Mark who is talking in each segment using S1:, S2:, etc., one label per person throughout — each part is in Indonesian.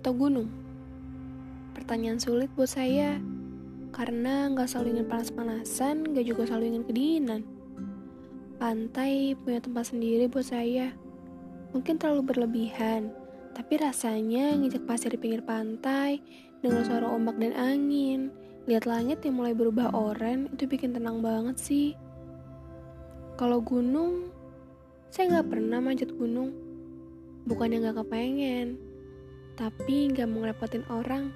S1: atau gunung? Pertanyaan sulit buat saya, karena nggak selalu ingin panas-panasan, nggak juga selalu ingin kedinginan. Pantai punya tempat sendiri buat saya. Mungkin terlalu berlebihan, tapi rasanya nginjak pasir di pinggir pantai, dengan suara ombak dan angin, lihat langit yang mulai berubah oranye, itu bikin tenang banget sih. Kalau gunung, saya nggak pernah manjat gunung. Bukannya nggak kepengen, tapi nggak mau ngerepotin orang.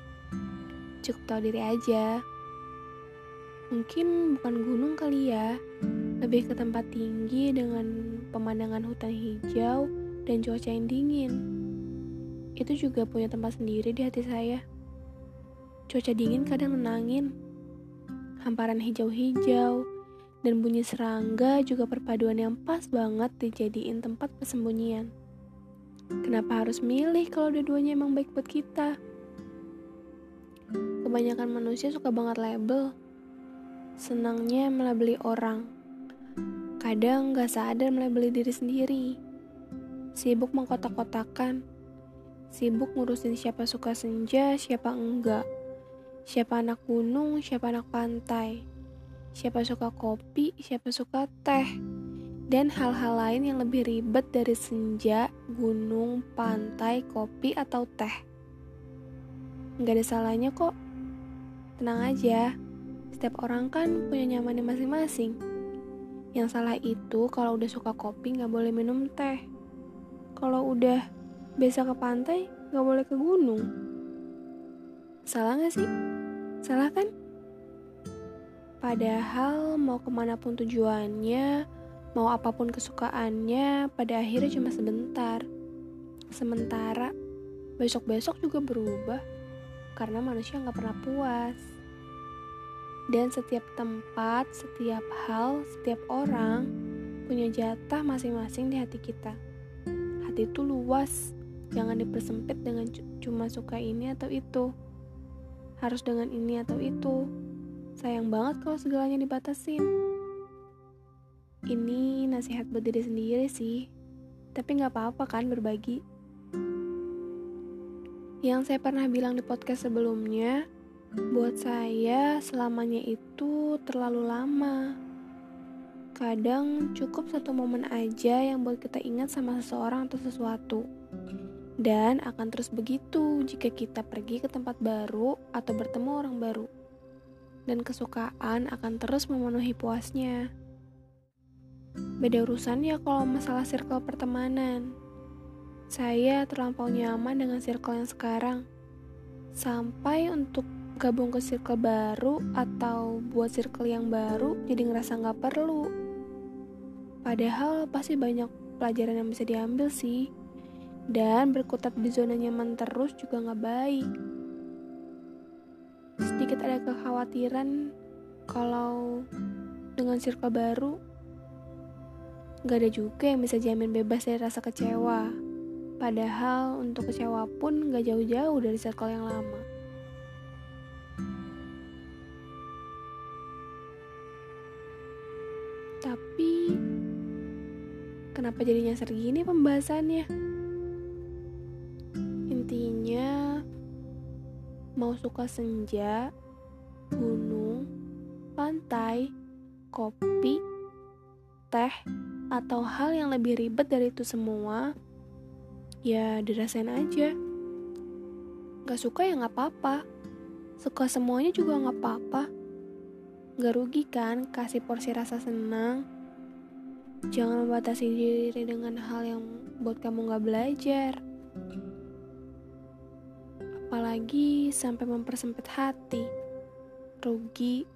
S1: Cukup tahu diri aja. Mungkin bukan gunung kali ya, lebih ke tempat tinggi dengan pemandangan hutan hijau dan cuaca yang dingin. Itu juga punya tempat sendiri di hati saya. Cuaca dingin kadang menangin. Hamparan hijau-hijau dan bunyi serangga juga perpaduan yang pas banget dijadiin tempat persembunyian. Kenapa harus milih kalau dua-duanya emang baik buat kita? Kebanyakan manusia suka banget label. Senangnya melabeli orang. Kadang gak sadar melabeli diri sendiri. Sibuk mengkotak-kotakan. Sibuk ngurusin siapa suka senja, siapa enggak. Siapa anak gunung, siapa anak pantai. Siapa suka kopi, siapa suka teh dan hal-hal lain yang lebih ribet dari senja, gunung, pantai, kopi, atau teh. Nggak ada salahnya kok. Tenang aja, setiap orang kan punya nyamannya masing-masing. Yang salah itu kalau udah suka kopi nggak boleh minum teh. Kalau udah biasa ke pantai nggak boleh ke gunung. Salah nggak sih? Salah kan? Padahal mau ke mana pun tujuannya, Mau apa pun kesukaannya, pada akhirnya cuma sebentar. Sementara, besok-besok juga berubah, karena manusia nggak pernah puas. Dan setiap tempat, setiap hal, setiap orang punya jatah masing-masing di hati kita. Hati itu luas, jangan dipersempit dengan cuma suka ini atau itu. Harus dengan ini atau itu. Sayang banget kalau segalanya dibatasin. Ini nasihat buat diri sendiri sih, tapi nggak apa-apa kan berbagi. Yang saya pernah bilang di podcast sebelumnya, buat saya selamanya itu terlalu lama. Kadang cukup satu momen aja yang buat kita ingat sama seseorang atau sesuatu. Dan akan terus begitu jika kita pergi ke tempat baru atau bertemu orang baru. Dan kesukaan akan terus memenuhi puasnya. Beda urusan ya kalau masalah circle pertemanan. Saya terlampau nyaman dengan circle yang sekarang. Sampai untuk gabung ke circle baru atau buat circle yang baru jadi ngerasa nggak perlu. Padahal pasti banyak pelajaran yang bisa diambil sih. Dan berkutat di zona nyaman terus juga nggak baik. Sedikit ada kekhawatiran kalau dengan circle baru Gak ada juga yang bisa jamin bebas dari rasa kecewa. Padahal untuk kecewa pun gak jauh-jauh dari circle yang lama. Tapi, kenapa jadi nyasar pembahasannya? Intinya, mau suka senja, gunung, pantai, kopi, teh, atau hal yang lebih ribet dari itu semua, ya dirasain aja. Gak suka ya gak apa-apa. Suka semuanya juga gak apa-apa. Gak rugi kan kasih porsi rasa senang. Jangan membatasi diri dengan hal yang buat kamu gak belajar. Apalagi sampai mempersempit hati. Rugi